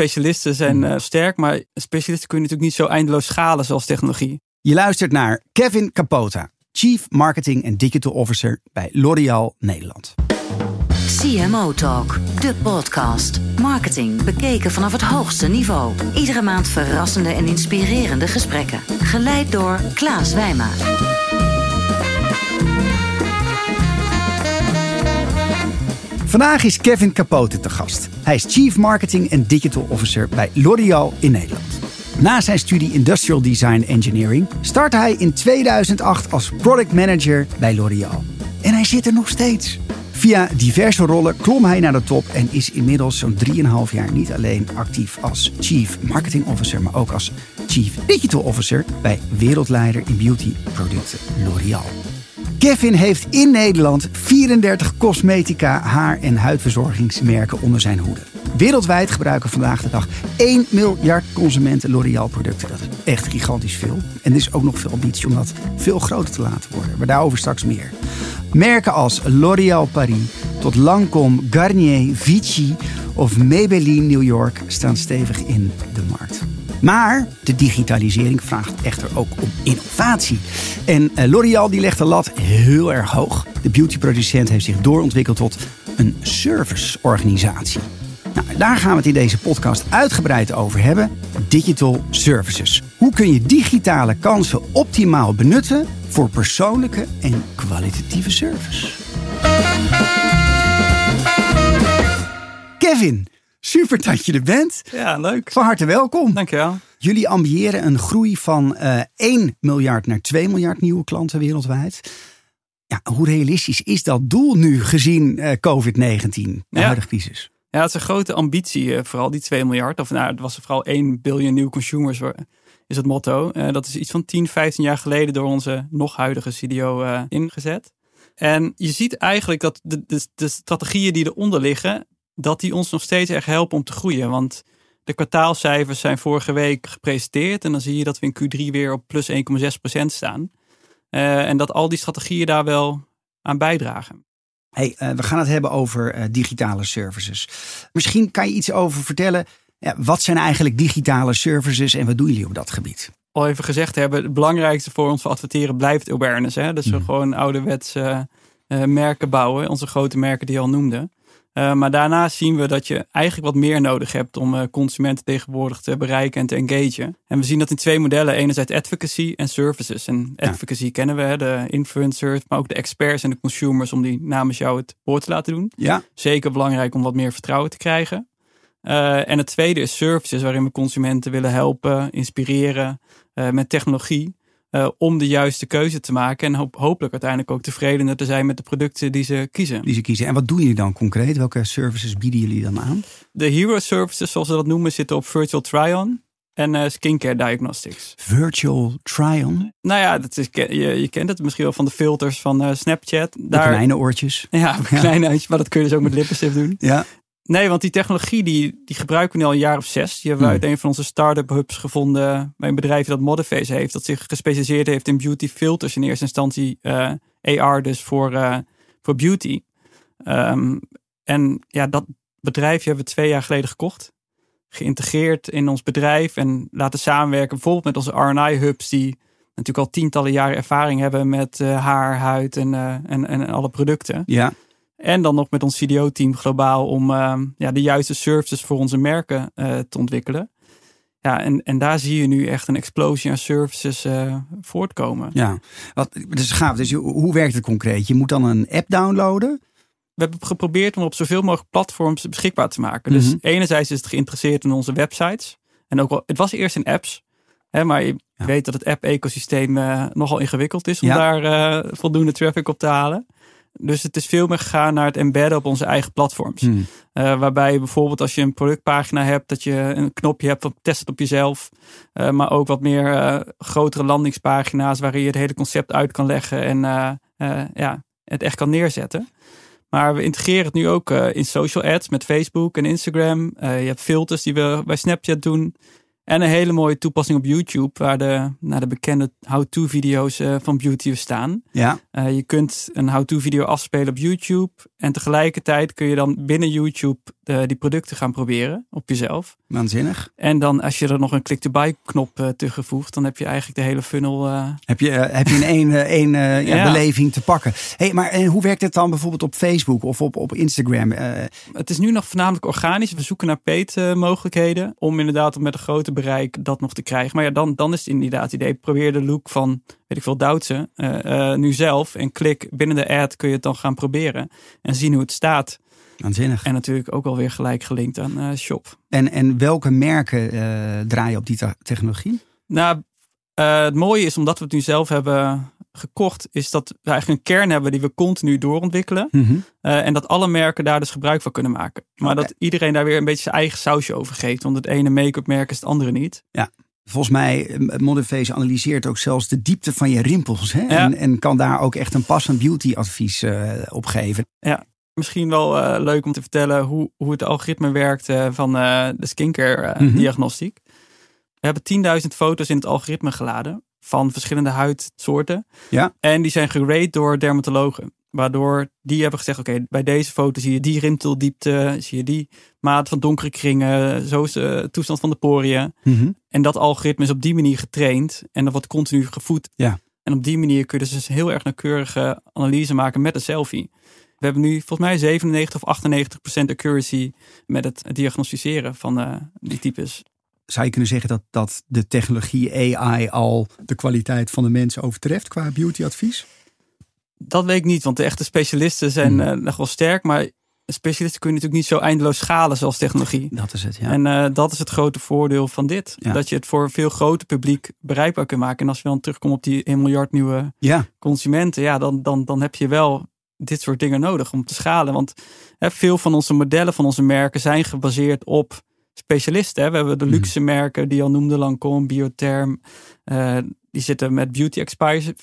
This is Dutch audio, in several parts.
specialisten zijn uh, sterk, maar specialisten kun je natuurlijk niet zo eindeloos schalen zoals technologie. Je luistert naar Kevin Capota, Chief Marketing en Digital Officer bij L'Oréal Nederland. CMO Talk, de podcast. Marketing bekeken vanaf het hoogste niveau. Iedere maand verrassende en inspirerende gesprekken. Geleid door Klaas Wijma. Vandaag is Kevin Capote te gast. Hij is Chief Marketing en Digital Officer bij L'Oréal in Nederland. Na zijn studie Industrial Design Engineering startte hij in 2008 als Product Manager bij L'Oréal. En hij zit er nog steeds. Via diverse rollen klom hij naar de top en is inmiddels zo'n 3,5 jaar niet alleen actief als Chief Marketing Officer, maar ook als Chief Digital Officer bij wereldleider in beauty producten L'Oréal. Kevin heeft in Nederland 34 cosmetica, haar- en huidverzorgingsmerken onder zijn hoede. Wereldwijd gebruiken vandaag de dag 1 miljard consumenten L'Oréal producten. Dat is echt gigantisch veel. En er is ook nog veel ambitie om dat veel groter te laten worden. Maar daarover straks meer. Merken als L'Oréal Paris tot Lancôme, Garnier, Vichy of Maybelline New York staan stevig in de markt. Maar de digitalisering vraagt echter ook om innovatie. En uh, L'Oréal die legt de lat heel erg hoog. De beautyproducent heeft zich doorontwikkeld tot een serviceorganisatie. Nou, daar gaan we het in deze podcast uitgebreid over hebben. Digital services. Hoe kun je digitale kansen optimaal benutten voor persoonlijke en kwalitatieve service? Kevin, super dat je er bent. Ja, leuk. Van harte welkom. Dankjewel. Jullie ambiëren een groei van uh, 1 miljard naar 2 miljard nieuwe klanten wereldwijd. Ja, hoe realistisch is dat doel nu gezien uh, COVID-19, de Ja. huidige crisis? Ja, het is een grote ambitie, eh, vooral die 2 miljard. Of nou, het was vooral 1 biljoen nieuwe consumers, is het motto. Eh, dat is iets van 10, 15 jaar geleden door onze nog huidige CDO eh, ingezet. En je ziet eigenlijk dat de, de, de strategieën die eronder liggen, dat die ons nog steeds erg helpen om te groeien. Want de kwartaalcijfers zijn vorige week gepresenteerd. En dan zie je dat we in Q3 weer op plus 1,6% staan. Eh, en dat al die strategieën daar wel aan bijdragen. Hey, uh, we gaan het hebben over uh, digitale services. Misschien kan je iets over vertellen. Ja, wat zijn eigenlijk digitale services en wat doen jullie op dat gebied? Al even gezegd hebben, het belangrijkste voor ons voor adverteren blijft awareness. Hè? Dus we Mhm. gewoon ouderwets merken bouwen, onze grote merken die je al noemde. Uh, maar daarnaast zien we dat je eigenlijk wat meer nodig hebt om uh, consumenten tegenwoordig te bereiken en te engagen. En we zien dat in twee modellen. Enerzijds advocacy en services. En advocacy ja. kennen we, hè, de influencers, maar ook de experts en de consumers om die namens jou het woord te laten doen. Ja. Zeker belangrijk om wat meer vertrouwen te krijgen. Uh, en het tweede is services, waarin we consumenten willen helpen, inspireren met technologie. Uh, om de juiste keuze te maken en hoop, hopelijk uiteindelijk ook tevredener te zijn met de producten die ze kiezen. Die ze kiezen. En wat doen jullie dan concreet? Welke services bieden jullie dan aan? De hero services, zoals we dat noemen, zitten op virtual try-on en uh, skincare diagnostics. Virtual try-on? Nou ja, dat is, je, je kent het misschien wel van de filters van uh, Snapchat. De Daar, kleine oortjes. Ja, kleine oortjes, maar dat kun je dus ook met lippenstift doen. Ja. Nee, want die technologie die, die gebruiken we nu al een jaar of zes. Die hebben we hmm. uit een van onze start-up hubs gevonden bij een bedrijf dat Modiface heeft. Dat zich gespecialiseerd heeft in beauty filters in eerste instantie. Uh, AR dus voor, uh, voor beauty. Um, en ja, dat bedrijf hebben we twee jaar geleden gekocht. Geïntegreerd in ons bedrijf en laten samenwerken bijvoorbeeld met onze R&I hubs die natuurlijk al tientallen jaren ervaring hebben met uh, haar, huid en, en, en alle producten. Ja. En dan nog met ons CDO-team globaal om uh, ja, de juiste services voor onze merken uh, te ontwikkelen. Ja, en, en daar zie je nu echt een explosie aan services uh, voortkomen. Ja, wat, dus gaaf. Dus hoe werkt het concreet? Je moet dan een app downloaden? We hebben geprobeerd om op zoveel mogelijk platforms beschikbaar te maken. Dus Mhm. enerzijds is het geïnteresseerd in onze websites. En ook wel, het was eerst in apps. Hè, maar je Ja. weet dat het app-ecosysteem eh, nogal ingewikkeld is om Ja. daar eh, voldoende traffic op te halen. Dus het is veel meer gegaan naar het embedden op onze eigen platforms. Hmm. Uh, waarbij je bijvoorbeeld als je een productpagina hebt, dat je een knopje hebt van test het op jezelf. Uh, maar ook wat meer uh, grotere landingspagina's waarin je het hele concept uit kan leggen en ja, het echt kan neerzetten. Maar we integreren het nu ook in social ads met Facebook en Instagram. Je hebt filters die we bij Snapchat doen. En een hele mooie toepassing op YouTube, waar de, nou, de bekende how-to video's uh, van beauty staan. Ja. Uh, je kunt een how-to video afspelen op YouTube. En tegelijkertijd kun je dan binnen YouTube eh, die producten gaan proberen op jezelf. Waanzinnig. En dan als je er nog een click-to-buy knop uh, toegevoegd, dan heb je eigenlijk de hele funnel. Uh... Heb, je, heb je in één, één ja, ja. beleving te pakken. Hey, maar en hoe werkt het dan bijvoorbeeld op Facebook of op, op Instagram? Het is nu nog voornamelijk organisch. We zoeken naar paid mogelijkheden om inderdaad met een groter bereik dat nog te krijgen. Maar ja, dan, dan is het inderdaad het idee. Probeer de look van, weet ik veel, Duitse nu zelf en klik binnen de ad kun je het dan gaan proberen en zien hoe het staat. Waanzinnig. En natuurlijk ook alweer gelijk gelinkt aan uh, Shop. En, en welke merken uh, draaien op die technologie? Nou, uh, het mooie is omdat we het nu zelf hebben gekocht, is dat we eigenlijk een kern hebben die we continu doorontwikkelen. Mm -hmm. en dat alle merken daar dus gebruik van kunnen maken. Maar okay. dat iedereen daar weer een beetje zijn eigen sausje over geeft. Want het ene make-up merk is het andere niet. Ja. Volgens mij, Modern Face analyseert ook zelfs de diepte van je rimpels. Hè? Ja. En, en, kan daar ook echt een passend beauty advies uh, op geven. Ja, misschien wel uh, leuk om te vertellen hoe, hoe het algoritme werkt uh, van de skincare mm -hmm. diagnostiek. We hebben 10.000 foto's in het algoritme geladen van verschillende huidsoorten. Ja. En die zijn gerate door dermatologen. Waardoor die hebben gezegd, oké, bij deze foto zie je die rimpeldiepte, zie je die maat van donkere kringen, zo is de toestand van de poriën. Mm -hmm. En dat algoritme is op die manier getraind en dat wordt continu gevoed. Ja. En op die manier kun je dus een heel erg nauwkeurige analyse maken met een selfie. We hebben nu volgens mij 97 of 98 procent accuracy met het diagnosticeren van uh, die types. Zou je kunnen zeggen dat, dat de technologie AI al de kwaliteit van de mensen overtreft qua beautyadvies? Dat weet ik niet, want de echte specialisten zijn mm. uh, nog wel sterk. Maar specialisten kun je natuurlijk niet zo eindeloos schalen zoals technologie. Dat is het, ja. En uh, dat is het grote voordeel van dit. Ja. Dat je het voor een veel groter publiek bereikbaar kunt maken. En als we dan terugkomen op die 1 miljard nieuwe ja. consumenten, ja, dan, dan, dan heb je wel dit soort dingen nodig om te schalen. Want hè, veel van onze modellen van onze merken zijn gebaseerd op specialisten. Hè. We hebben de luxe merken die al noemde, Lancome, Biotherm. Uh, die zitten met beauty,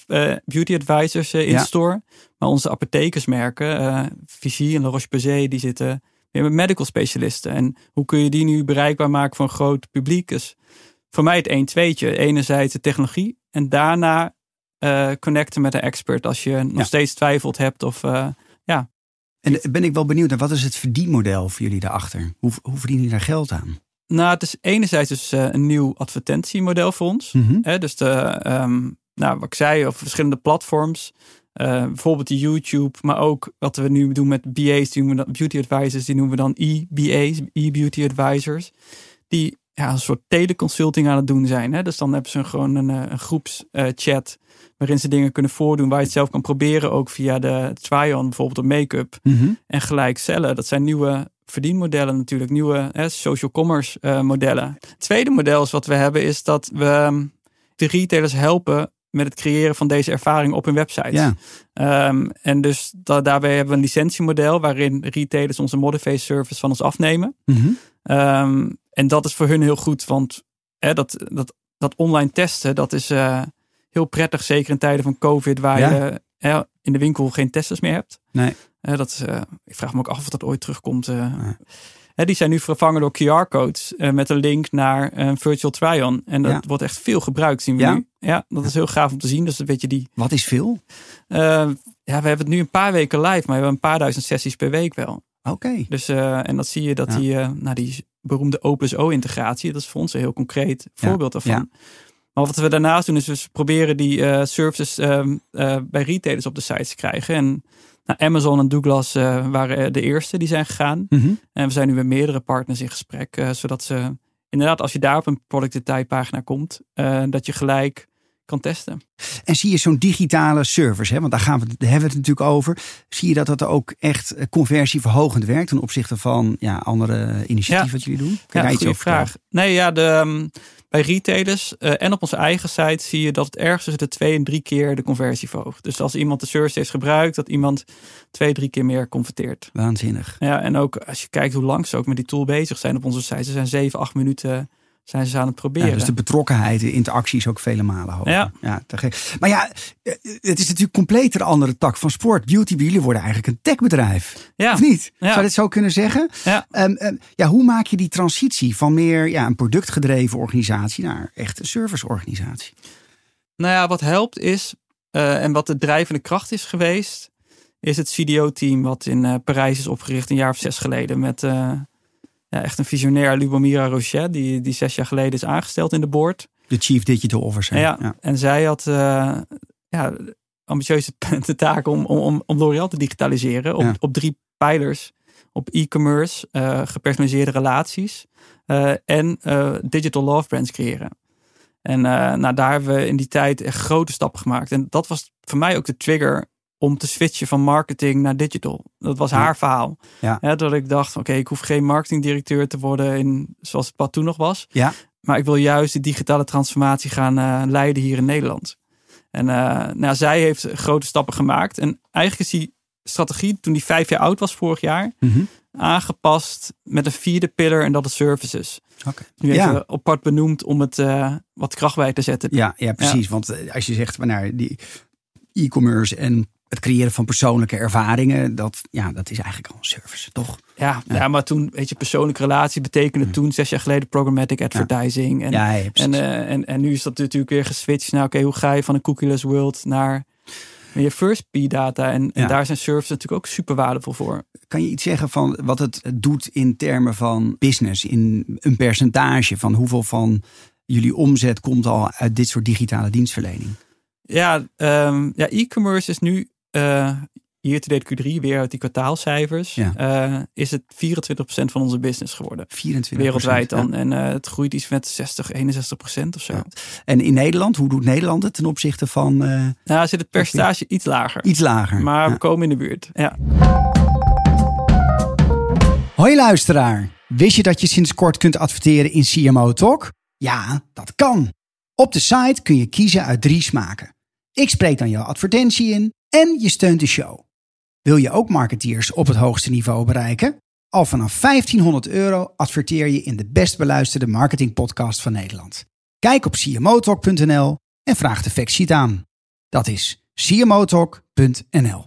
uh, beauty advisors uh, in Ja. store. Maar onze apothekersmerken, Vichy en La Roche-Posay, die zitten weer met medical specialisten. En hoe kun je die nu bereikbaar maken voor een groot publiek? Dus voor mij het 1 tweetje. Enerzijds de technologie en daarna uh, connecten met een expert als je nog Ja. steeds twijfelt hebt of uh, ja. En ben ik wel benieuwd naar wat is het verdienmodel voor jullie daarachter? Hoe, hoe verdienen jullie daar geld aan? Nou, het is enerzijds dus uh, een nieuw advertentiemodel voor ons. Hè, dus de, um, nou, wat ik zei, over verschillende platforms. Uh, bijvoorbeeld de YouTube, maar ook wat we nu doen met BA's, die noemen we dan, beauty advisors, die noemen we dan e-BA's, e-beauty advisors. Die ja, een soort teleconsulting aan het doen zijn. Hè? Dus dan hebben ze gewoon een, eh, een groepschat waarin ze dingen kunnen voordoen waar je het zelf kan proberen. Ook via de try-on, bijvoorbeeld op make-up. Mhm. En gelijk cellen. Dat zijn nieuwe verdienmodellen natuurlijk. Nieuwe hè, social commerce uh, modellen. Het tweede model is wat we hebben is dat we de retailers helpen met het creëren van deze ervaring op hun website. Ja. Um, en dus da daarbij hebben we een licentiemodel waarin retailers onze Modiface service van ons afnemen. Mm -hmm. um, en dat is voor hun heel goed, want hè, dat, dat, dat online testen, dat is uh, heel prettig, zeker in tijden van COVID, waar ja. je in de winkel geen testers meer hebt. Nee. Uh, dat is, ik vraag me ook af of dat ooit terugkomt. Nee. Hè, die zijn nu vervangen door QR-codes met een link naar een virtual try-on. En dat ja. wordt echt veel gebruikt, zien we ja? nu. Ja, dat is heel gaaf om te zien. Dus een beetje die. Wat is veel? ja, we hebben het nu een paar weken live, maar we hebben een paar duizend sessies per week wel. Oké. Okay. Dus en dat zie je dat die, nou, die beroemde Opus-O-integratie. Dat is voor ons een heel concreet voorbeeld ja, daarvan. Maar wat we daarnaast doen, is we proberen die uh, services uh, uh, bij retailers op de sites te krijgen. En nou, Amazon en Douglas eh, waren de eerste die zijn gegaan. Mm -hmm. En we zijn nu met meerdere partners in gesprek. eh, zodat ze inderdaad, als je daar op een product detailpagina komt, eh, dat je gelijk kan testen. En zie je zo'n digitale service, hè? want daar, gaan we, daar hebben we het natuurlijk over. Zie je dat dat ook echt conversieverhogend werkt ten opzichte van ja, andere initiatieven ja. wat jullie doen? Kun ja, goede vraag. Nee, ja, de, um, bij retailers uh, en op onze eigen site zie je dat het ergens tussen de twee en drie keer de conversie verhoogt. Dus als iemand de service heeft gebruikt, dat iemand twee, drie keer meer converteert. Waanzinnig. Ja, en ook als je kijkt hoe lang ze ook met die tool bezig zijn op onze site. Ze zijn zeven, acht minuten zijn ze aan het proberen. Ja, dus de betrokkenheid, de interactie is ook vele malen hoger. Ja. ja maar ja, het is natuurlijk compleet een andere tak van sport. Beauty bij jullie worden eigenlijk een techbedrijf. Ja. Of niet? Ja. Zou je dit zo kunnen zeggen? Ja. Um, um, ja, hoe maak je die transitie van meer ja, een productgedreven organisatie naar echt een serviceorganisatie? Nou ja, wat helpt is, uh, en wat de drijvende kracht is geweest, is het CDO-team wat in uh, Parijs is opgericht een jaar of zes geleden met... Uh, ja, echt een visionair, Lubomira Rochet, die, die zes jaar geleden is aangesteld in de board. De Chief Digital Officer. Ja, en zij had uh, ja, ambitieuze de taak om, om, om L'Oréal te digitaliseren op, op drie pijlers. Op e-commerce, uh, gepersonaliseerde relaties uh, en digital love brands creëren. En nou, daar hebben we in die tijd echt grote stappen gemaakt. En dat was voor mij ook de trigger om te switchen van marketing naar digital. Dat was haar verhaal. Ja. dat ik dacht, oké, ik hoef geen marketingdirecteur te worden in zoals het pad toen nog was. Ja. Maar ik wil juist de digitale transformatie gaan uh, leiden hier in Nederland. En uh, nou, zij heeft grote stappen gemaakt. En eigenlijk is die strategie, toen die vijf jaar oud was vorig jaar, mm aangepast met een vierde pillar en dat is services. Okay. Nu even ja. apart benoemd om het uh, wat kracht bij te zetten. Ja, ja precies. Want als je zegt, nou, die e-commerce en het creëren van persoonlijke ervaringen, dat, ja, dat is eigenlijk al een service, toch? Ja, ja. maar toen, weet je, persoonlijke relatie betekende mm. toen zes jaar geleden programmatic advertising. En, en, uh, en, en nu is dat natuurlijk weer geswitcht. Nou, oké, hoe ga je van een cookieless world naar je first P-data? En, en, daar zijn services natuurlijk ook super waardevol voor. Kan je iets zeggen van wat het doet in termen van business, in een percentage van hoeveel van jullie omzet komt al uit dit soort digitale dienstverlening? Ja, um, ja e-commerce is nu uh, hier te Q3 weer uit die kwartaalcijfers, ja. uh, is het 24% van onze business geworden. 24 Wereldwijd dan. En uh, het groeit iets met 60, 61% of zo. Ja. En in Nederland, hoe doet Nederland het ten opzichte van... Uh, nou, zit het percentage iets lager. Iets lager. Maar we komen in de buurt, ja. Hoi luisteraar. Wist je dat je sinds kort kunt adverteren in CMO Talk? Ja, dat kan. Op de site kun je kiezen uit drie smaken. Ik spreek dan jouw advertentie in en je steunt de show. Wil je ook marketeers op het hoogste niveau bereiken? Al vanaf 1500 euro adverteer je in de best beluisterde marketingpodcast van Nederland. Kijk op cmotalk.nl en vraag de factsheet aan. Dat is cmotalk.nl.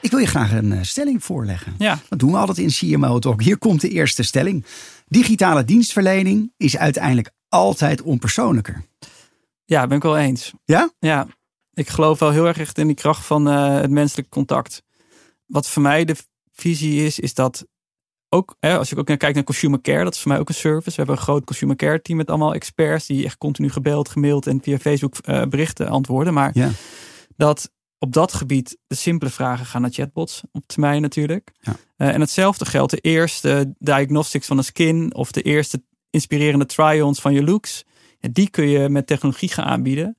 Ik wil je graag een eh, stelling voorleggen. Ja. Dat doen we altijd in CMO Talk. Hier komt de eerste stelling. Digitale dienstverlening is uiteindelijk altijd onpersoonlijker. Ja, ben ik wel eens. Ja? Ja, ik geloof wel heel erg echt in die kracht van uh, het menselijk contact. Wat voor mij de visie is, is dat ook, hè, als ik ook naar kijk naar consumer care, dat is voor mij ook een service. We hebben een groot consumer care team met allemaal experts die echt continu gebeld, gemaild en via Facebook uh, berichten antwoorden. Maar ja. dat op dat gebied de simpele vragen gaan naar chatbots op termijn natuurlijk. Ja. Uh, en hetzelfde geldt de eerste diagnostics van de skin of de eerste inspirerende try-ons van je looks. Ja, die kun je met technologie gaan aanbieden.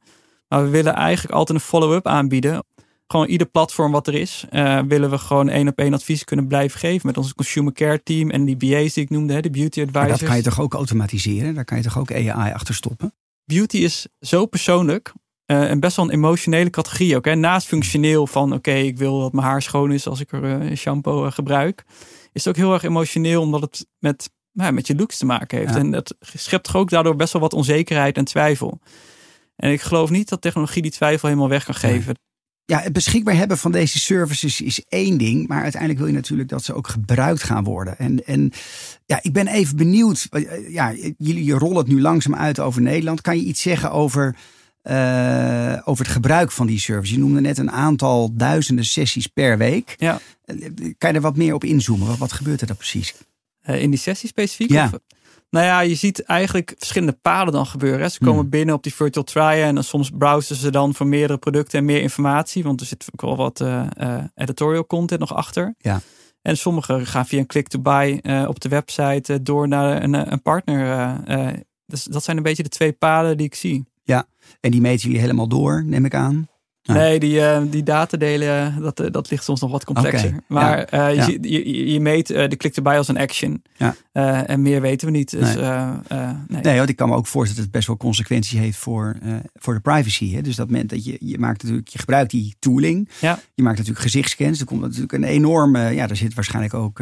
Maar we willen eigenlijk altijd een follow-up aanbieden. Gewoon ieder platform wat er is, uh, willen we gewoon één op één advies kunnen blijven geven. Met onze consumer care team en die BA's die ik noemde, hè, de beauty advisors. Maar dat kan je toch ook automatiseren? Daar kan je toch ook AI achter stoppen? Beauty is zo persoonlijk. Uh, en best wel een emotionele categorie ook. Hè? Naast functioneel van oké, okay, ik wil dat mijn haar schoon is als ik er uh, shampoo gebruik. Is het ook heel erg emotioneel omdat het met, nou, met je looks te maken heeft. Ja. En dat schept toch ook daardoor best wel wat onzekerheid en twijfel. En ik geloof niet dat technologie die twijfel helemaal weg kan geven. Ja, het beschikbaar hebben van deze services is één ding. Maar uiteindelijk wil je natuurlijk dat ze ook gebruikt gaan worden. En, en ja, ik ben even benieuwd. Ja, jullie rollen het nu langzaam uit over Nederland. Kan je iets zeggen over, uh, over het gebruik van die service? Je noemde net een aantal duizenden sessies per week. Ja. Kan je er wat meer op inzoomen? Wat, wat gebeurt er dan precies? In die sessie specifiek? Ja. Of? Nou ja, je ziet eigenlijk verschillende paden dan gebeuren. Hè. Ze komen Hmm. binnen op die virtual trial en dan soms browsen ze dan voor meerdere producten en meer informatie. Want er zit ook wel wat uh, uh, editorial content nog achter. Ja. En sommigen gaan via een click-to-buy uh, op de website door naar een, een partner. dus dat zijn een beetje de twee paden die ik zie. Ja, en die meten jullie helemaal door, neem ik aan. Nee, die, uh, die datadelen, dat, dat ligt soms nog wat complexer. Okay. Maar ja. uh, ja. je, je, je, meet de erbij als een action. Ja. En meer weten we niet. Dus, nee. nee. nee, want ik kan me ook voorstellen dat het best wel consequenties heeft voor, voor de privacy. Hè? Dus dat moment dat je, je maakt natuurlijk, je gebruikt die tooling. Ja. Je maakt natuurlijk gezichtscans. Er komt natuurlijk een enorme, ja, er zit waarschijnlijk ook,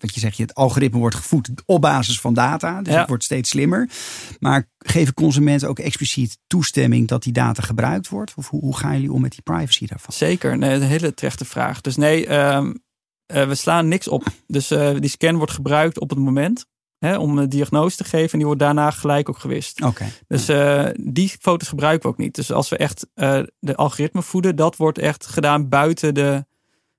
wat je zegt, het algoritme wordt gevoed op basis van data. Dus ja. het wordt steeds slimmer. Maar geven consumenten ook expliciet toestemming dat die data gebruikt wordt? Of hoe, hoe gaan jullie om met die privacy daarvan? Zeker, nee, een hele terechte vraag. Dus nee, um, uh, we slaan niks op. Dus uh, die scan wordt gebruikt op het moment hè, om een diagnose te geven en die wordt daarna gelijk ook gewist. Oké. Dus uh, die foto's gebruiken we ook niet. Dus als we echt de algoritme voeden, dat wordt echt gedaan buiten de,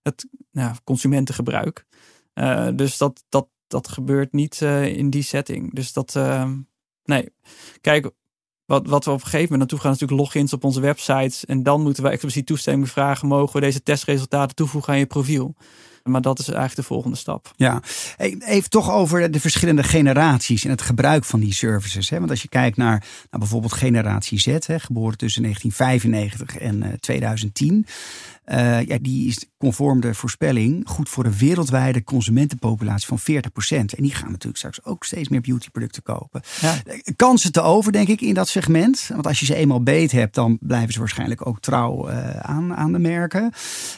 het nou, consumentengebruik. Uh, dus dat, dat, dat gebeurt niet in die setting. Dus dat, uh, nee. Kijk, wat, wat we op een gegeven moment naartoe gaan, is natuurlijk logins op onze websites. En dan moeten we expliciet toestemming vragen: mogen we deze testresultaten toevoegen aan je profiel? Maar dat is eigenlijk de volgende stap. Ja, even toch over de verschillende generaties en het gebruik van die services. Hè? Want als je kijkt naar, bijvoorbeeld generatie Z, hè, geboren tussen 1995 en uh, 2010. Uh, ja, die is conform de voorspelling goed voor een wereldwijde consumentenpopulatie van 40%. En die gaan natuurlijk straks ook steeds meer beautyproducten kopen. Ja. Kansen te over, denk ik, in dat segment. Want als je ze eenmaal beet hebt, dan blijven ze waarschijnlijk ook trouw uh, aan, aan de merken.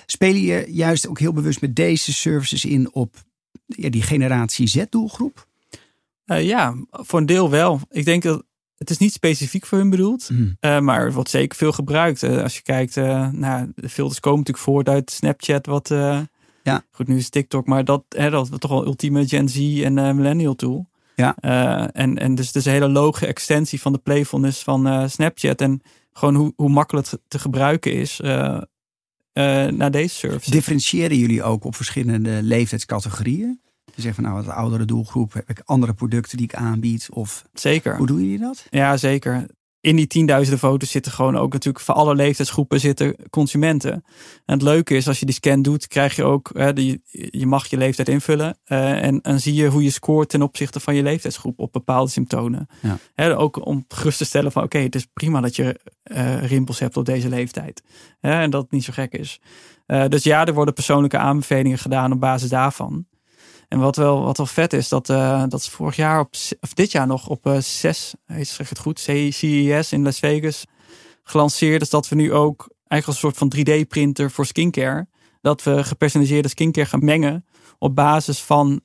Spelen je juist ook heel bewust met deze services in op ja, die generatie Z-doelgroep? Uh, ja, voor een deel wel. Ik denk dat het is niet specifiek voor hun bedoeld, mm. uh, maar het wordt zeker veel gebruikt. Uh, als je kijkt, uh, nou, de filters komen natuurlijk voort uit Snapchat, wat ja. goed nu is TikTok, maar dat, hè, dat is toch wel ultieme Gen Z en millennial tool. Ja. en, en dus het is een hele logische extensie van de playfulness van Snapchat en gewoon hoe, hoe makkelijk het te gebruiken is naar deze service. Differentiëren jullie ook op verschillende leeftijdscategorieën? Je zegt van nou, wat oudere doelgroep heb ik andere producten die ik aanbied? Of zeker. Hoe doen jullie dat? Ja, zeker. In die tienduizenden foto's zitten gewoon ook natuurlijk voor alle leeftijdsgroepen zitten consumenten. En het leuke is, als je die scan doet, krijg je ook, hè, die, je mag je leeftijd invullen. Uh, en, en zie je hoe je scoort ten opzichte van je leeftijdsgroep op bepaalde symptomen. Ja. Hè, ook om gerust te stellen van oké, het is prima dat je uh, rimpels hebt op deze leeftijd. Hè, en dat het niet zo gek is. Uh, dus ja, er worden persoonlijke aanbevelingen gedaan op basis daarvan. En wat wel, wat wel vet is, dat, uh, dat is vorig jaar, op, of dit jaar nog, op uh, 6, zeg het goed, CES in Las Vegas gelanceerd. is dat we nu ook eigenlijk een soort van 3D-printer voor skincare. Dat we gepersonaliseerde skincare gaan mengen op basis van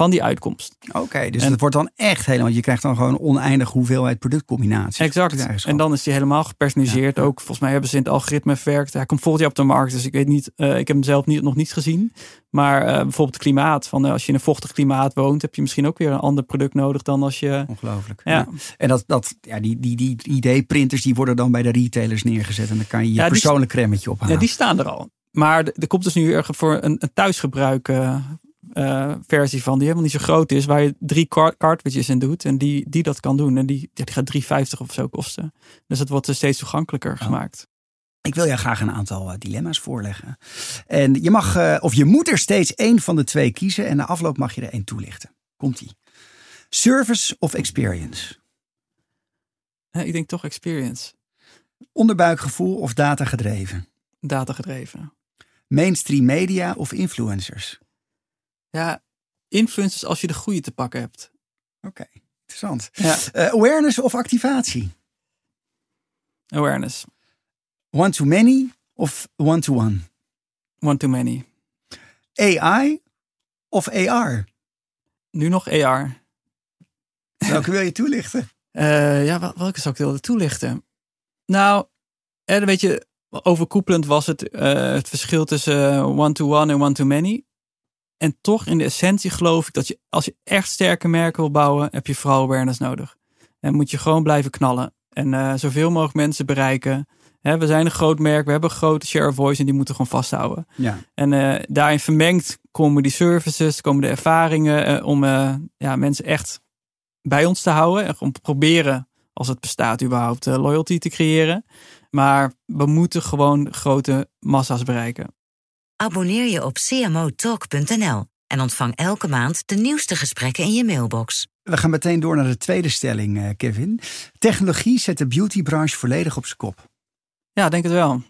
van die uitkomst. Oké, dus het wordt dan echt helemaal, je krijgt dan gewoon oneindig hoeveelheid productcombinaties. Exact. En dan is die helemaal gepersonaliseerd. Ook volgens mij hebben ze in het algoritme verwerkt. Hij komt volgend jaar op de markt, dus ik weet niet, uh, ik heb hem zelf niet, nog niet gezien. Maar uh, bijvoorbeeld het klimaat, van uh, als je in een vochtig klimaat woont, heb je misschien ook weer een ander product nodig dan als je. Ongelooflijk. Ja. ja. En dat, dat, ja, die, die, die ID-printers die worden dan bij de retailers neergezet en dan kan je je ja, persoonlijk cremmetje ophalen. Ja, die staan er al. Maar er komt dus nu erg voor een, een thuisgebruik uh, versie van, die helemaal niet zo groot is, waar je drie cartridges in doet en die, die dat kan doen. En die, die gaat 3,50 of zo kosten. Dus het wordt steeds toegankelijker oh. gemaakt. Ik wil jou graag een aantal uh, dilemma's voorleggen. En je mag, uh, of je moet er steeds één van de twee kiezen en na afloop mag je er één toelichten. Komt-ie. Service of experience? ik denk toch experience. Onderbuikgevoel of data gedreven? Data gedreven. Mainstream media of influencers? Ja, influencers als je de goede te pakken hebt. Oké, interessant. Ja. Uh, awareness of activatie? Awareness. One to many of one to one? One to many. AI of AR? Nu nog AR. Welke wil je toelichten? Uh, ja, welke zou ik willen toelichten? Nou, er, weet je, overkoepelend was het, uh, het verschil tussen one-to-one -one en one-to-many. En toch in de essentie geloof ik dat je, als je echt sterke merken wil bouwen, heb je vooral awareness nodig. En moet je gewoon blijven knallen. En uh, zoveel mogelijk mensen bereiken. we zijn een groot merk, we hebben een grote share of voice en die moeten gewoon vasthouden. Ja. En uh, daarin vermengd komen die services, komen de ervaringen uh, om ja, mensen echt bij ons te houden. En om te proberen, als het bestaat überhaupt, loyalty te creëren. Maar we moeten gewoon grote massa's bereiken. Abonneer je op cmotalk.nl en ontvang elke maand de nieuwste gesprekken in je mailbox. We gaan meteen door naar de tweede stelling, eh, Kevin. Technologie zet de beautybranche volledig op zijn kop. Ja, denk het wel.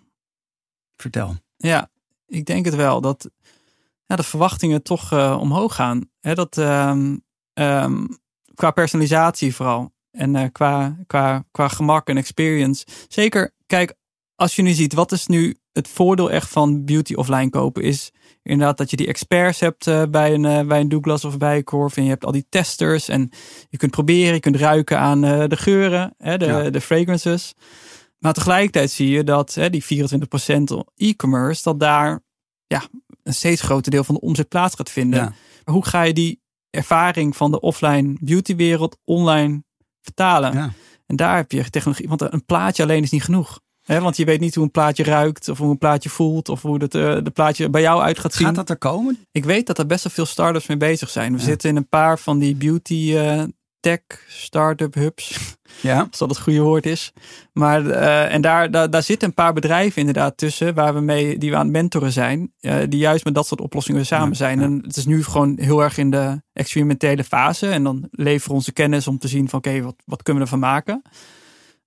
Vertel. Ja, ik denk het wel. Dat ja, de verwachtingen toch uh, omhoog gaan. He, dat, um, um, qua personalisatie vooral. En uh, qua, qua, qua gemak en experience. Zeker, kijk, als je nu ziet, wat is nu het voordeel echt van beauty offline kopen? Is inderdaad dat je die experts hebt uh, bij, een, uh, bij een Douglas of bij een Corv. En je hebt al die testers. En je kunt proberen, je kunt ruiken aan uh, de geuren, hè, de, ja. de fragrances. Maar tegelijkertijd zie je dat hè, die 24% e-commerce, dat daar ja, een steeds groter deel van de omzet plaats gaat vinden. Ja. Hoe ga je die ervaring van de offline beautywereld online vertalen? Ja. En daar heb je technologie, want een plaatje alleen is niet genoeg. Want je weet niet hoe een plaatje ruikt of hoe een plaatje voelt of hoe het uh, de plaatje bij jou uit gaat zien. Gaat dat er komen? Ik weet dat er best wel veel startups mee bezig zijn. We zitten in een paar van die beauty uh, tech startup hubs. Ja. Als dat het goede woord is. Maar uh, en daar, daar, daar zitten een paar bedrijven inderdaad tussen waar we mee, die we aan het mentoren zijn. die juist met dat soort oplossingen samen ja, zijn. En het is nu gewoon heel erg in de experimentele fase. En dan leveren we onze kennis om te zien van oké, wat, wat kunnen we ervan maken.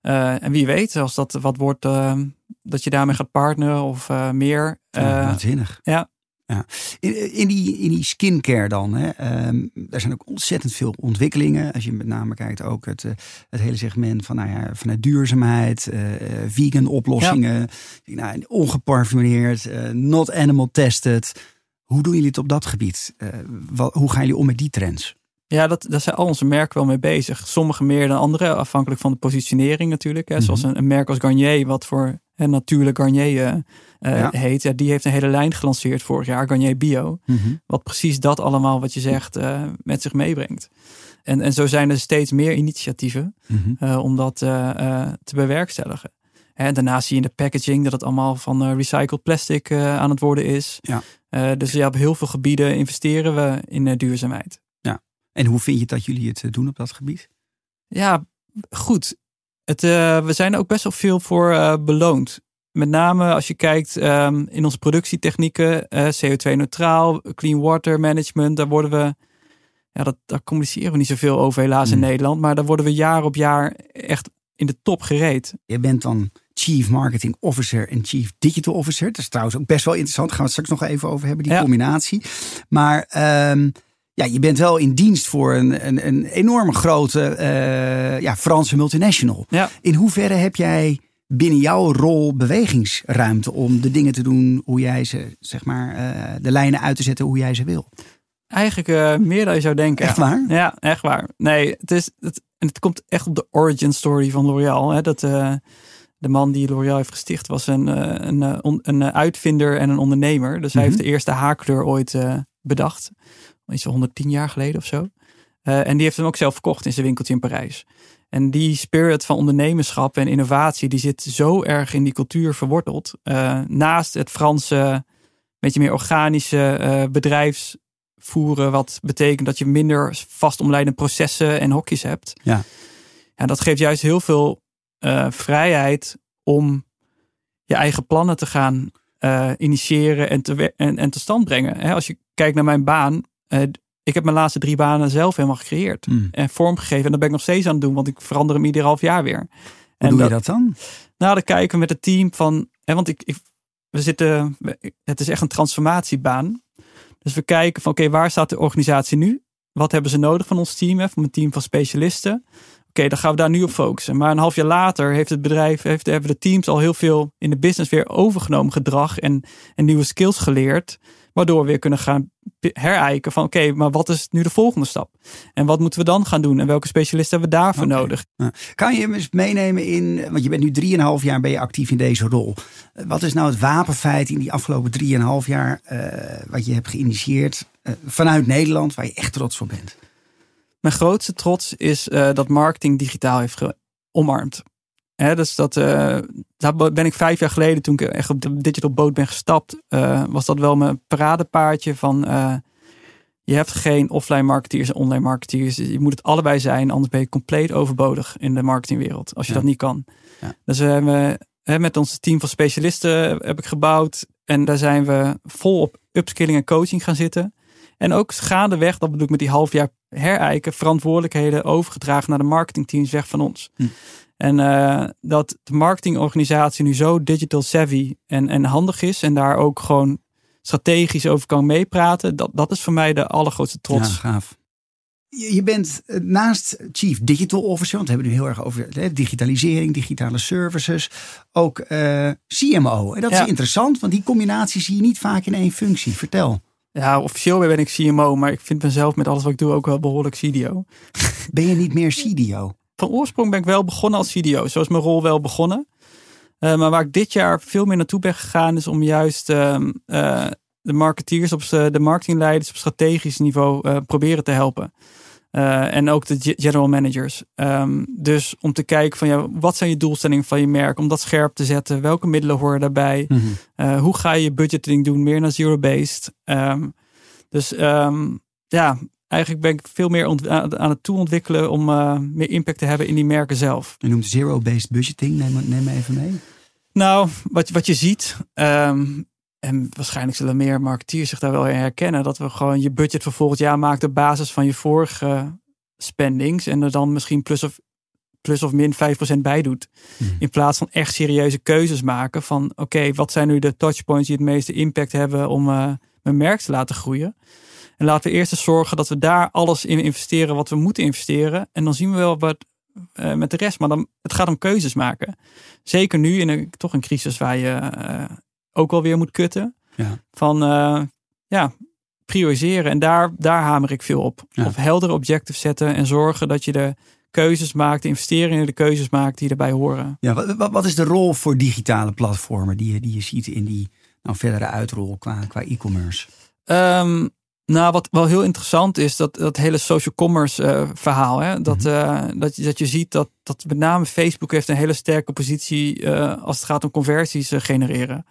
Uh, en wie weet, als dat wat wordt, uh, dat je daarmee gaat partneren of uh, meer. Ja, waanzinnig. Ja. ja. In, in, die, in die skincare dan, hè, um, er zijn ook ontzettend veel ontwikkelingen. Als je met name kijkt ook het, het hele segment van nou ja, vanuit duurzaamheid, vegan oplossingen, ja. nou, ongeparfumeerd, not animal tested. Hoe doen jullie het op dat gebied? Wat, hoe gaan jullie om met die trends? Ja, dat, daar zijn al onze merken wel mee bezig. Sommige meer dan andere, afhankelijk van de positionering natuurlijk. Hè. Zoals een, een, merk als Garnier, wat voor een natuurlijk Garnier uh, ja. heet. Ja, die heeft een hele lijn gelanceerd vorig jaar, Garnier Bio. Mm -hmm. Wat precies dat allemaal wat je zegt uh, met zich meebrengt. En, en zo zijn er steeds meer initiatieven mm -hmm. uh, om dat te bewerkstelligen. En daarnaast zie je in de packaging dat het allemaal van recycled plastic aan het worden is. Ja. dus ja, op heel veel gebieden investeren we in duurzaamheid. En hoe vind je dat jullie het doen op dat gebied? Ja, goed. Het, uh, we zijn ook best wel veel voor uh, beloond. Met name als je kijkt um, in onze productietechnieken, uh, CO2-neutraal, clean water management, daar worden we, ja, dat, daar communiceren we niet zoveel over helaas Hmm. in Nederland, maar daar worden we jaar op jaar echt in de top gereed. Je bent dan Chief Marketing Officer en Chief Digital Officer. Dat is trouwens ook best wel interessant. Daar gaan we het straks nog even over hebben, die Ja. combinatie. Maar um, ja, je bent wel in dienst voor een, een, een enorme grote uh, ja, Franse multinational. Ja. In hoeverre heb jij binnen jouw rol bewegingsruimte om de dingen te doen hoe jij ze, zeg maar, uh, de lijnen uit te zetten hoe jij ze wil? Eigenlijk uh, meer dan je zou denken. Echt waar? Ja, echt waar. Nee, het, is, het, en het komt echt op de origin story van L'Oréal. Hè, dat de man die L'Oréal heeft gesticht was een, een, een, een, uitvinder en een ondernemer. Dus hij Mhm. heeft de eerste haarkleur ooit bedacht. Iets van 110 jaar geleden of zo. Uh, en die heeft hem ook zelf verkocht in zijn winkeltje in Parijs. En die spirit van ondernemerschap en innovatie, die zit zo erg in die cultuur verworteld. Uh, naast het Franse, beetje meer organische uh, bedrijfsvoeren, wat betekent dat je minder vastomlijnde processen en hokjes hebt. Ja. En dat geeft juist heel veel vrijheid om je eigen plannen te gaan initiëren en te, en, en te stand brengen. He, als je kijkt naar mijn baan, uh, ik heb mijn laatste drie banen zelf helemaal gecreëerd mm. en vormgegeven. En dat ben ik nog steeds aan het doen, want ik verander hem ieder half jaar weer. Hoe en doe je dat dan? Nou, dan kijken we met het team van, hè, want ik, ik, we zitten, het is echt een transformatiebaan. Dus we kijken van, oké, okay, waar staat de organisatie nu? Wat hebben ze nodig van ons team, hè, van een team van specialisten? Oké, okay, dan gaan we daar nu op focussen. Maar een half jaar later heeft het bedrijf, heeft, hebben de teams al heel veel in de business weer overgenomen gedrag en, en nieuwe skills geleerd. Waardoor we weer kunnen gaan herijken van oké, okay, maar wat is nu de volgende stap? En wat moeten we dan gaan doen? En welke specialisten hebben we daarvoor nodig? Ja. Kan je me eens meenemen in, want je bent nu drieënhalf jaar ben je actief in deze rol. Wat is nou het wapenfeit in die afgelopen drieënhalf jaar uh, wat je hebt geïnitieerd uh, vanuit Nederland, waar je echt trots op bent? Mijn grootste trots is uh, dat marketing digitaal heeft omarmd. He, dus dat, uh, daar ben ik vijf jaar geleden, toen ik echt op de digital boot ben gestapt, uh, was dat wel mijn paradepaardje van uh, je hebt geen offline marketeers en online marketeers. Je moet het allebei zijn, anders ben je compleet overbodig in de marketingwereld, als je Ja. dat niet kan. Ja. Dus we hebben he, met ons team van specialisten heb ik gebouwd en daar zijn we vol op upskilling en coaching gaan zitten. En ook gaandeweg, dat bedoel ik met die half jaar herijken, verantwoordelijkheden overgedragen naar de marketingteams weg van ons. Hm. En uh, dat de marketingorganisatie nu zo digital savvy en, en handig is en daar ook gewoon strategisch over kan meepraten, dat, dat is voor mij de allergrootste trots. Ja, gaaf. Je, je bent eh, naast Chief Digital Officer, want we hebben het nu heel erg over hè, digitalisering, digitale services, ook uh, CMO. En dat Ja. is interessant, want die combinatie zie je niet vaak in één functie. Vertel. Ja, officieel ben ik CMO, maar ik vind mezelf met alles wat ik doe ook wel behoorlijk CDO. Ben je niet meer CDO? Van oorsprong ben ik wel begonnen als CDO. Zo is mijn rol wel begonnen. Uh, maar waar ik dit jaar veel meer naartoe ben gegaan, is om juist uh, uh, de marketeers, op de marketingleiders op strategisch niveau uh, proberen te helpen. En ook de general managers. Um, dus om te kijken van ja, wat zijn je doelstellingen van je merk? Om dat scherp te zetten. Welke middelen horen daarbij? Mm -hmm. uh, hoe ga je budgeting doen? Meer naar zero-based. Um, dus um, ja, eigenlijk ben ik veel meer aan het toeontwikkelen om uh, meer impact te hebben in die merken zelf. Je noemt zero-based budgeting. Neem, neem me even mee. Nou, wat, wat je ziet, um, en waarschijnlijk zullen meer marketeers zich daar wel in herkennen, dat we gewoon je budget voor volgend jaar maken op basis van je vorige spendings en er dan misschien plus of, plus of min 5% bij doet. Hmm. In plaats van echt serieuze keuzes maken van oké, wat zijn nu de touchpoints die het meeste impact hebben om uh, mijn merk te laten groeien. En laten we eerst eens zorgen dat we daar alles in investeren wat we moeten investeren. En dan zien we wel wat uh, met de rest. Maar dan, het gaat om keuzes maken. Zeker nu in een, toch een crisis waar je uh, ook wel weer moet kutten. Ja. Van uh, ja, prioriseren. En daar, daar hamer ik veel op. Ja. Op heldere objectives zetten en zorgen dat je de keuzes maakt, de investeringen de keuzes maakt die erbij horen. Ja, wat, wat is de rol voor digitale platformen die je, die je ziet in die nou, verdere uitrol qua, qua e-commerce? Um, nou, wat wel heel interessant is, dat, dat hele social commerce uh, verhaal. Hè? Dat, -hmm. uh, dat, dat je ziet dat, dat met name Facebook heeft een hele sterke positie uh, als het gaat om conversies genereren.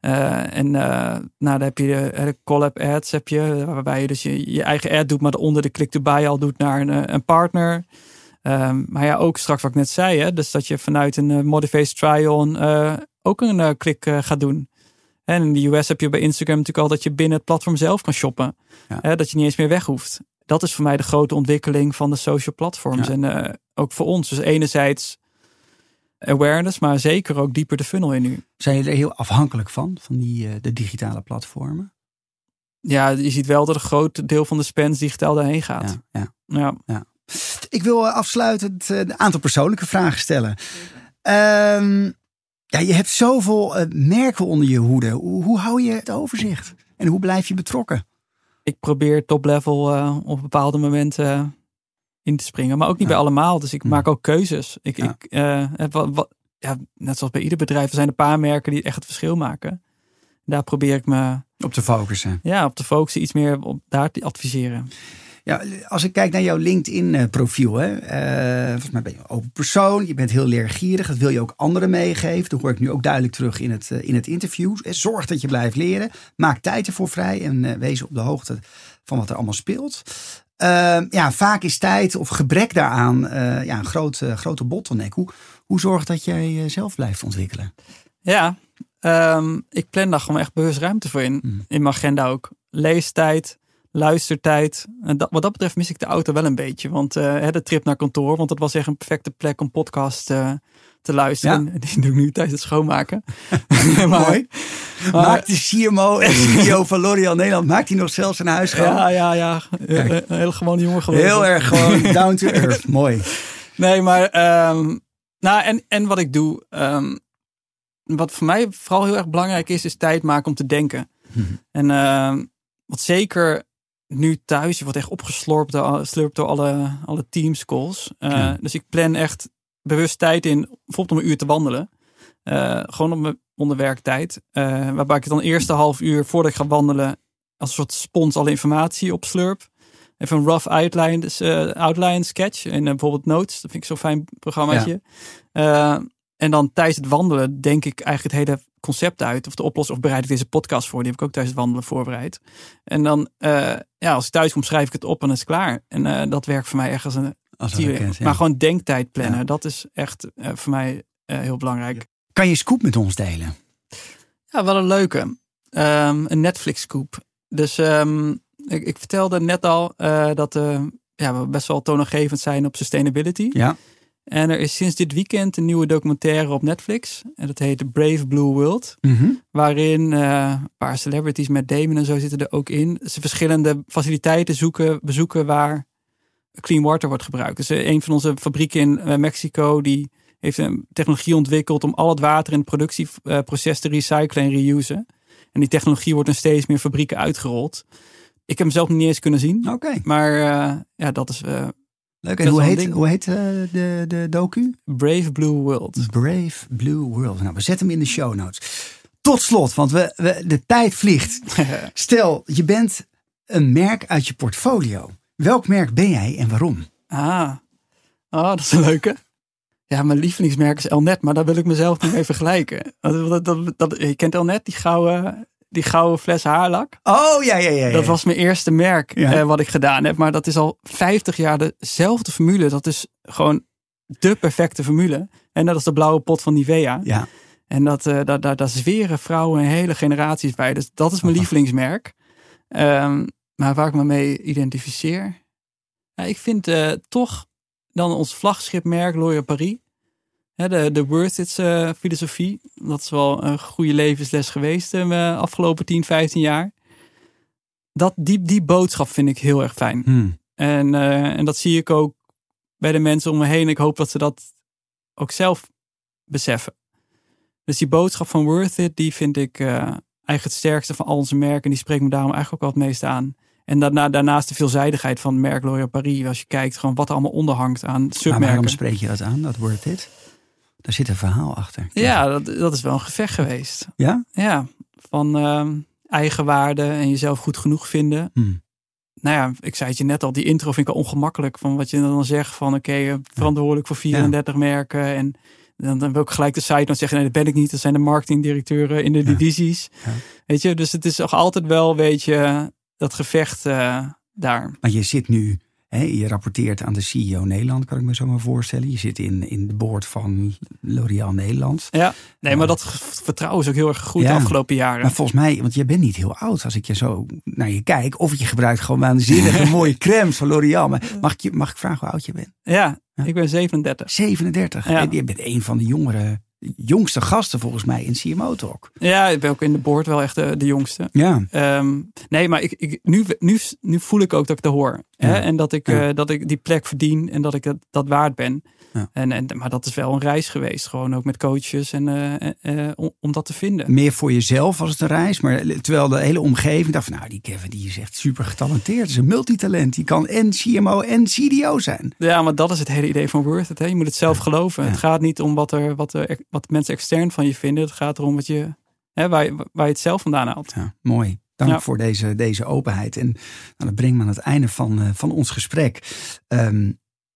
en nou, dan heb je de, de collab ads, heb je, waarbij je dus je, je eigen ad doet, maar onder de click-to-buy al doet naar een, een partner. Um, maar ja, ook straks wat ik net zei, hè? dus dat je vanuit een Motivate Try-on ook een klik gaat doen. En in de US heb je bij Instagram natuurlijk al dat je binnen het platform zelf kan shoppen. Ja. Hè, dat je niet eens meer weg hoeft. Dat is voor mij de grote ontwikkeling van de social platforms. Ja. En uh, ook voor ons. Dus enerzijds awareness, maar zeker ook dieper de funnel in nu. Zijn jullie er heel afhankelijk van, van die, uh, de digitale platformen? Ja, je ziet wel dat een groot deel van de spends digitaal daarheen gaat. Ja, ja. ja. Ik wil afsluitend een aantal persoonlijke vragen stellen. Um, ja, je hebt zoveel uh, merken onder je hoede. Hoe, hoe, hou je het overzicht? En hoe blijf je betrokken? Ik probeer top level uh, op bepaalde momenten uh, in te springen. Maar ook niet Ja. bij allemaal. Dus ik Ja. maak ook keuzes. Ik, Ja. ik, eh, heb wat, wat, ja, net zoals bij ieder bedrijf. Er zijn een paar merken die echt het verschil maken. Daar probeer ik me Op te focussen. ja, op te focussen. Iets meer op daar te adviseren. Ja, als ik kijk naar jouw LinkedIn-profiel, hè, eh, volgens mij ben je een open persoon, je bent heel leergierig, dat wil je ook anderen meegeven. Dat hoor ik nu ook duidelijk terug in het, eh, in het interview. Eh, Zorg dat je blijft leren, maak tijd ervoor vrij en eh, wees op de hoogte van wat er allemaal speelt. Eh, ja, vaak is tijd of gebrek daaraan eh, ja, een grote, grote bottleneck. Hoe, hoe zorg dat jij jezelf blijft ontwikkelen? Ja, ehm, ik plan daar gewoon echt bewust ruimte voor in. Hmm. In mijn agenda ook. Leestijd, luistertijd. Dat, wat dat betreft mis ik de auto wel een beetje. Want eh, de trip naar kantoor, want dat was echt een perfecte plek om podcast eh, te luisteren. En Die doe ik nu tijdens het schoonmaken. maar, Mooi. maar- Maakt de CMO en CEO van L'Oréal Nederland, maakt hij nog zelfs zijn huis schoon? ja, ja, ja. Een een hele gewone jongen geworden. Heel erg gewoon down to earth. Mooi. Nee, maar ehm, nou, en, en wat ik doe, ehm, wat voor mij vooral heel erg belangrijk is, is tijd maken om te denken. Mhm. En ehm, wat zeker nu thuis, je wordt echt opgeslorpt door, door alle, alle teams calls. Eh, Ja. Dus ik plan echt bewust tijd in, bijvoorbeeld om een uur te wandelen. Eh, gewoon op mijn onder werktijd. Eh, waarbij ik dan eerste half uur voordat ik ga wandelen als een soort spons alle informatie opslurp. Even een rough outline, eh, outline sketch in eh, bijvoorbeeld Notes. Dat vind ik zo'n fijn programmaatje. En dan tijdens het wandelen denk ik eigenlijk het hele concept uit. Of de oplossing, of bereid ik deze podcast voor. Die heb ik ook tijdens het wandelen voorbereid. En dan, eh, ja, als ik thuis kom, schrijf ik het op en dan is het klaar. En eh, dat werkt voor mij echt als een Als ja. Maar gewoon denktijd plannen, Ja. dat is echt eh, voor mij heel belangrijk. Kan je scoop met ons delen? Ja, wel een leuke. Ehm, een Netflix scoop. Dus ehm, ik, ik vertelde net al dat ja, we best wel toonaangevend zijn op sustainability. Ja. En er is sinds dit weekend een nieuwe documentaire op Netflix. En dat heet Brave Blue World. Mhm. Waarin eh, een paar celebrities met Damon en zo zitten er ook in. Ze verschillende faciliteiten zoeken, bezoeken waar clean water wordt gebruikt. Dus eh, een van onze fabrieken in eh, Mexico die heeft een technologie ontwikkeld om al het water in het productieproces te recyclen en reusen. En die technologie wordt in steeds meer fabrieken uitgerold. Ik heb hem zelf niet eens kunnen zien. Oké, Maar ja, dat is leuk. En hoe heet, ding. hoe heet eh, de, de docu? Brave Blue World. Brave Blue World. Nou, we zetten hem in de show notes. Tot slot, want we, we, de tijd vliegt. Stel, je bent een merk uit je portfolio. Welk merk ben jij en waarom? Ah, oh, dat is een leuke. Ja, mijn lievelingsmerk is Elnet, maar daar wil ik mezelf niet mee vergelijken. Dat, dat, dat, dat- je kent Elnet, die gouden, die gouden fles haarlak? Oh, ja, ja, ja. ja. Dat was mijn eerste merk Ja. eh, wat ik gedaan heb. Maar dat is al 50 jaar dezelfde formule. Dat is gewoon de perfecte formule. En dat is de blauwe pot van Nivea. Ja, En dat, eh, daar, daar, daar zweren vrouwen hele generaties bij. Dus dat is mijn lievelingsmerk. Ehm, maar waar ik me mee identificeer. Ja, ik vind eh, toch dan ons vlagschipmerk L'Oréal Paris. De, de worth it eh, filosofie. Dat is wel een goede levensles geweest de afgelopen 10, 15 jaar. Dat, die, die boodschap vind ik heel erg fijn. Hm. En, eh, en dat zie ik ook bij de mensen om me heen. Ik hoop dat ze dat ook zelf beseffen. Dus die boodschap van Worth It, die vind ik eh, eigenlijk het sterkste van al onze merken. En die spreekt me daarom eigenlijk ook wel het meest aan. En daarna, daarnaast de veelzijdigheid van merk L'Oréal Paris. Als je kijkt gewoon wat er allemaal onderhangt aan Maar submerken. waarom spreek je dat aan, dat worth it? Daar zit een verhaal achter. Ja, dat, dat is wel een gevecht geweest. Ja? Ja, van ehm, eigenwaarde en jezelf goed genoeg vinden. Hm. Nou ja, ik zei het je net al, die intro vind ik al ongemakkelijk. Van wat je dan zegt van oké, eh, verantwoordelijk voor 34 merken. En dan, dan wil ik gelijk de site dan zeggen, nee dat ben ik niet. Dat zijn de marketingdirecteuren in de divisies. Ja. Weet je, dus het is toch altijd wel, weet je, dat gevecht eh, daar. Maar je zit nu, je rapporteert aan de CEO Nederland, kan ik me zo maar voorstellen. Je zit in, in de board van L'Oréal Nederland. Ja, nee, maar dat ge- vertrouwen is ook heel erg Ja. de afgelopen jaren. Maar volgens mij, want jij bent niet heel oud als ik je zo naar je kijk. Of je gebruikt gewoon waanzinnige mooie crèmes van L'Oréal. Maar mag ik, je, mag ik vragen hoe oud je bent? Ja, Ja. ik ben 37. 37. Ja. En je bent een van de jongere, jongste gasten volgens mij in CMO Talk. Ja, ik ben ook in de board wel echt de, de jongste. Ja, Ehm, nee, maar ik, ik, nu, nu, nu voel ik ook dat ik dat hoor. Hè? Ja. En dat ik, Ja. eh, dat ik die plek verdien en dat ik dat, dat waard ben. Ja. En, en, maar dat is wel een reis geweest. Gewoon ook met coaches en, eh, eh, om, om dat te vinden. meer voor jezelf was het een reis. Maar terwijl de hele omgeving dacht van, nou die Kevin die is echt super getalenteerd. Het is een multitalent. Die kan en CMO en CDO zijn. Ja, maar dat is het hele idee van Worth It. Hè? Je moet het zelf geloven. Het gaat niet om wat, er, wat, er, wat mensen extern van je vinden. Het gaat erom wat je, hè, waar, je, waar je het zelf vandaan haalt. Ja, mooi. Dank Ja. voor deze, deze openheid. En nou, dat brengt me aan het einde van, eh, van ons gesprek. Ehm,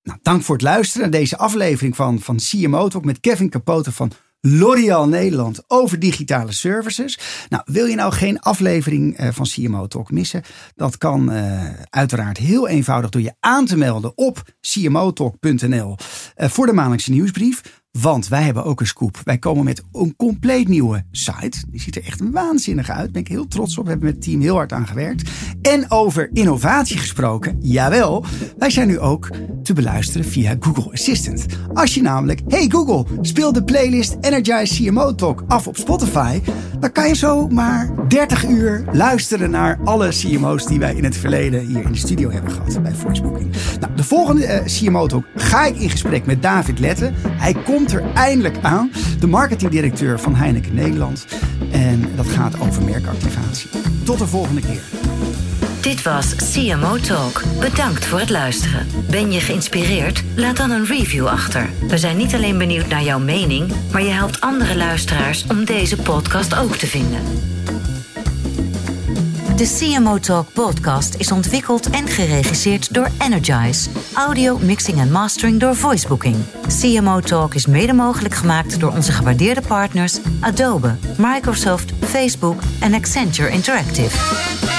nou, dank voor het luisteren naar deze aflevering van, van CMO Talk met Kevin Capote van L'Oréal Nederland over digitale services. Nou, wil je nou geen aflevering eh, van CMO Talk missen? Dat kan eh, uiteraard heel eenvoudig door je aan te melden op cmotalk.nl voor de maandelijkse nieuwsbrief. Want wij hebben ook een scoop. Wij komen met een compleet nieuwe site. Die ziet er echt waanzinnig uit. Ben ik heel trots op. We hebben met het team heel hard aan gewerkt. En over innovatie gesproken. Jawel, wij zijn nu ook te beluisteren via Google Assistant. Als je namelijk, hey Google, speel de playlist Energize CMO Talk af op Spotify. Dan kan je zo maar 30 uur luisteren naar alle CMO's die wij in het verleden hier in de studio hebben gehad bij Voicebooking. Nou, de volgende eh, CMO Talk ga ik in gesprek met David Letten. Hij komt er eindelijk aan. De marketingdirecteur van Heineken Nederland. En dat gaat over merkactivatie. Tot de volgende keer. Dit was CMO Talk. Bedankt voor het luisteren. Ben je geïnspireerd? Laat dan een review achter. We zijn niet alleen benieuwd naar jouw mening, maar je helpt andere luisteraars om deze podcast ook te vinden. De CMO Talk podcast is ontwikkeld en geregisseerd door Energize. Audio, mixing en mastering door Voicebooking. CMO Talk is mede mogelijk gemaakt door onze gewaardeerde partners Adobe, Microsoft, Facebook en Accenture Interactive.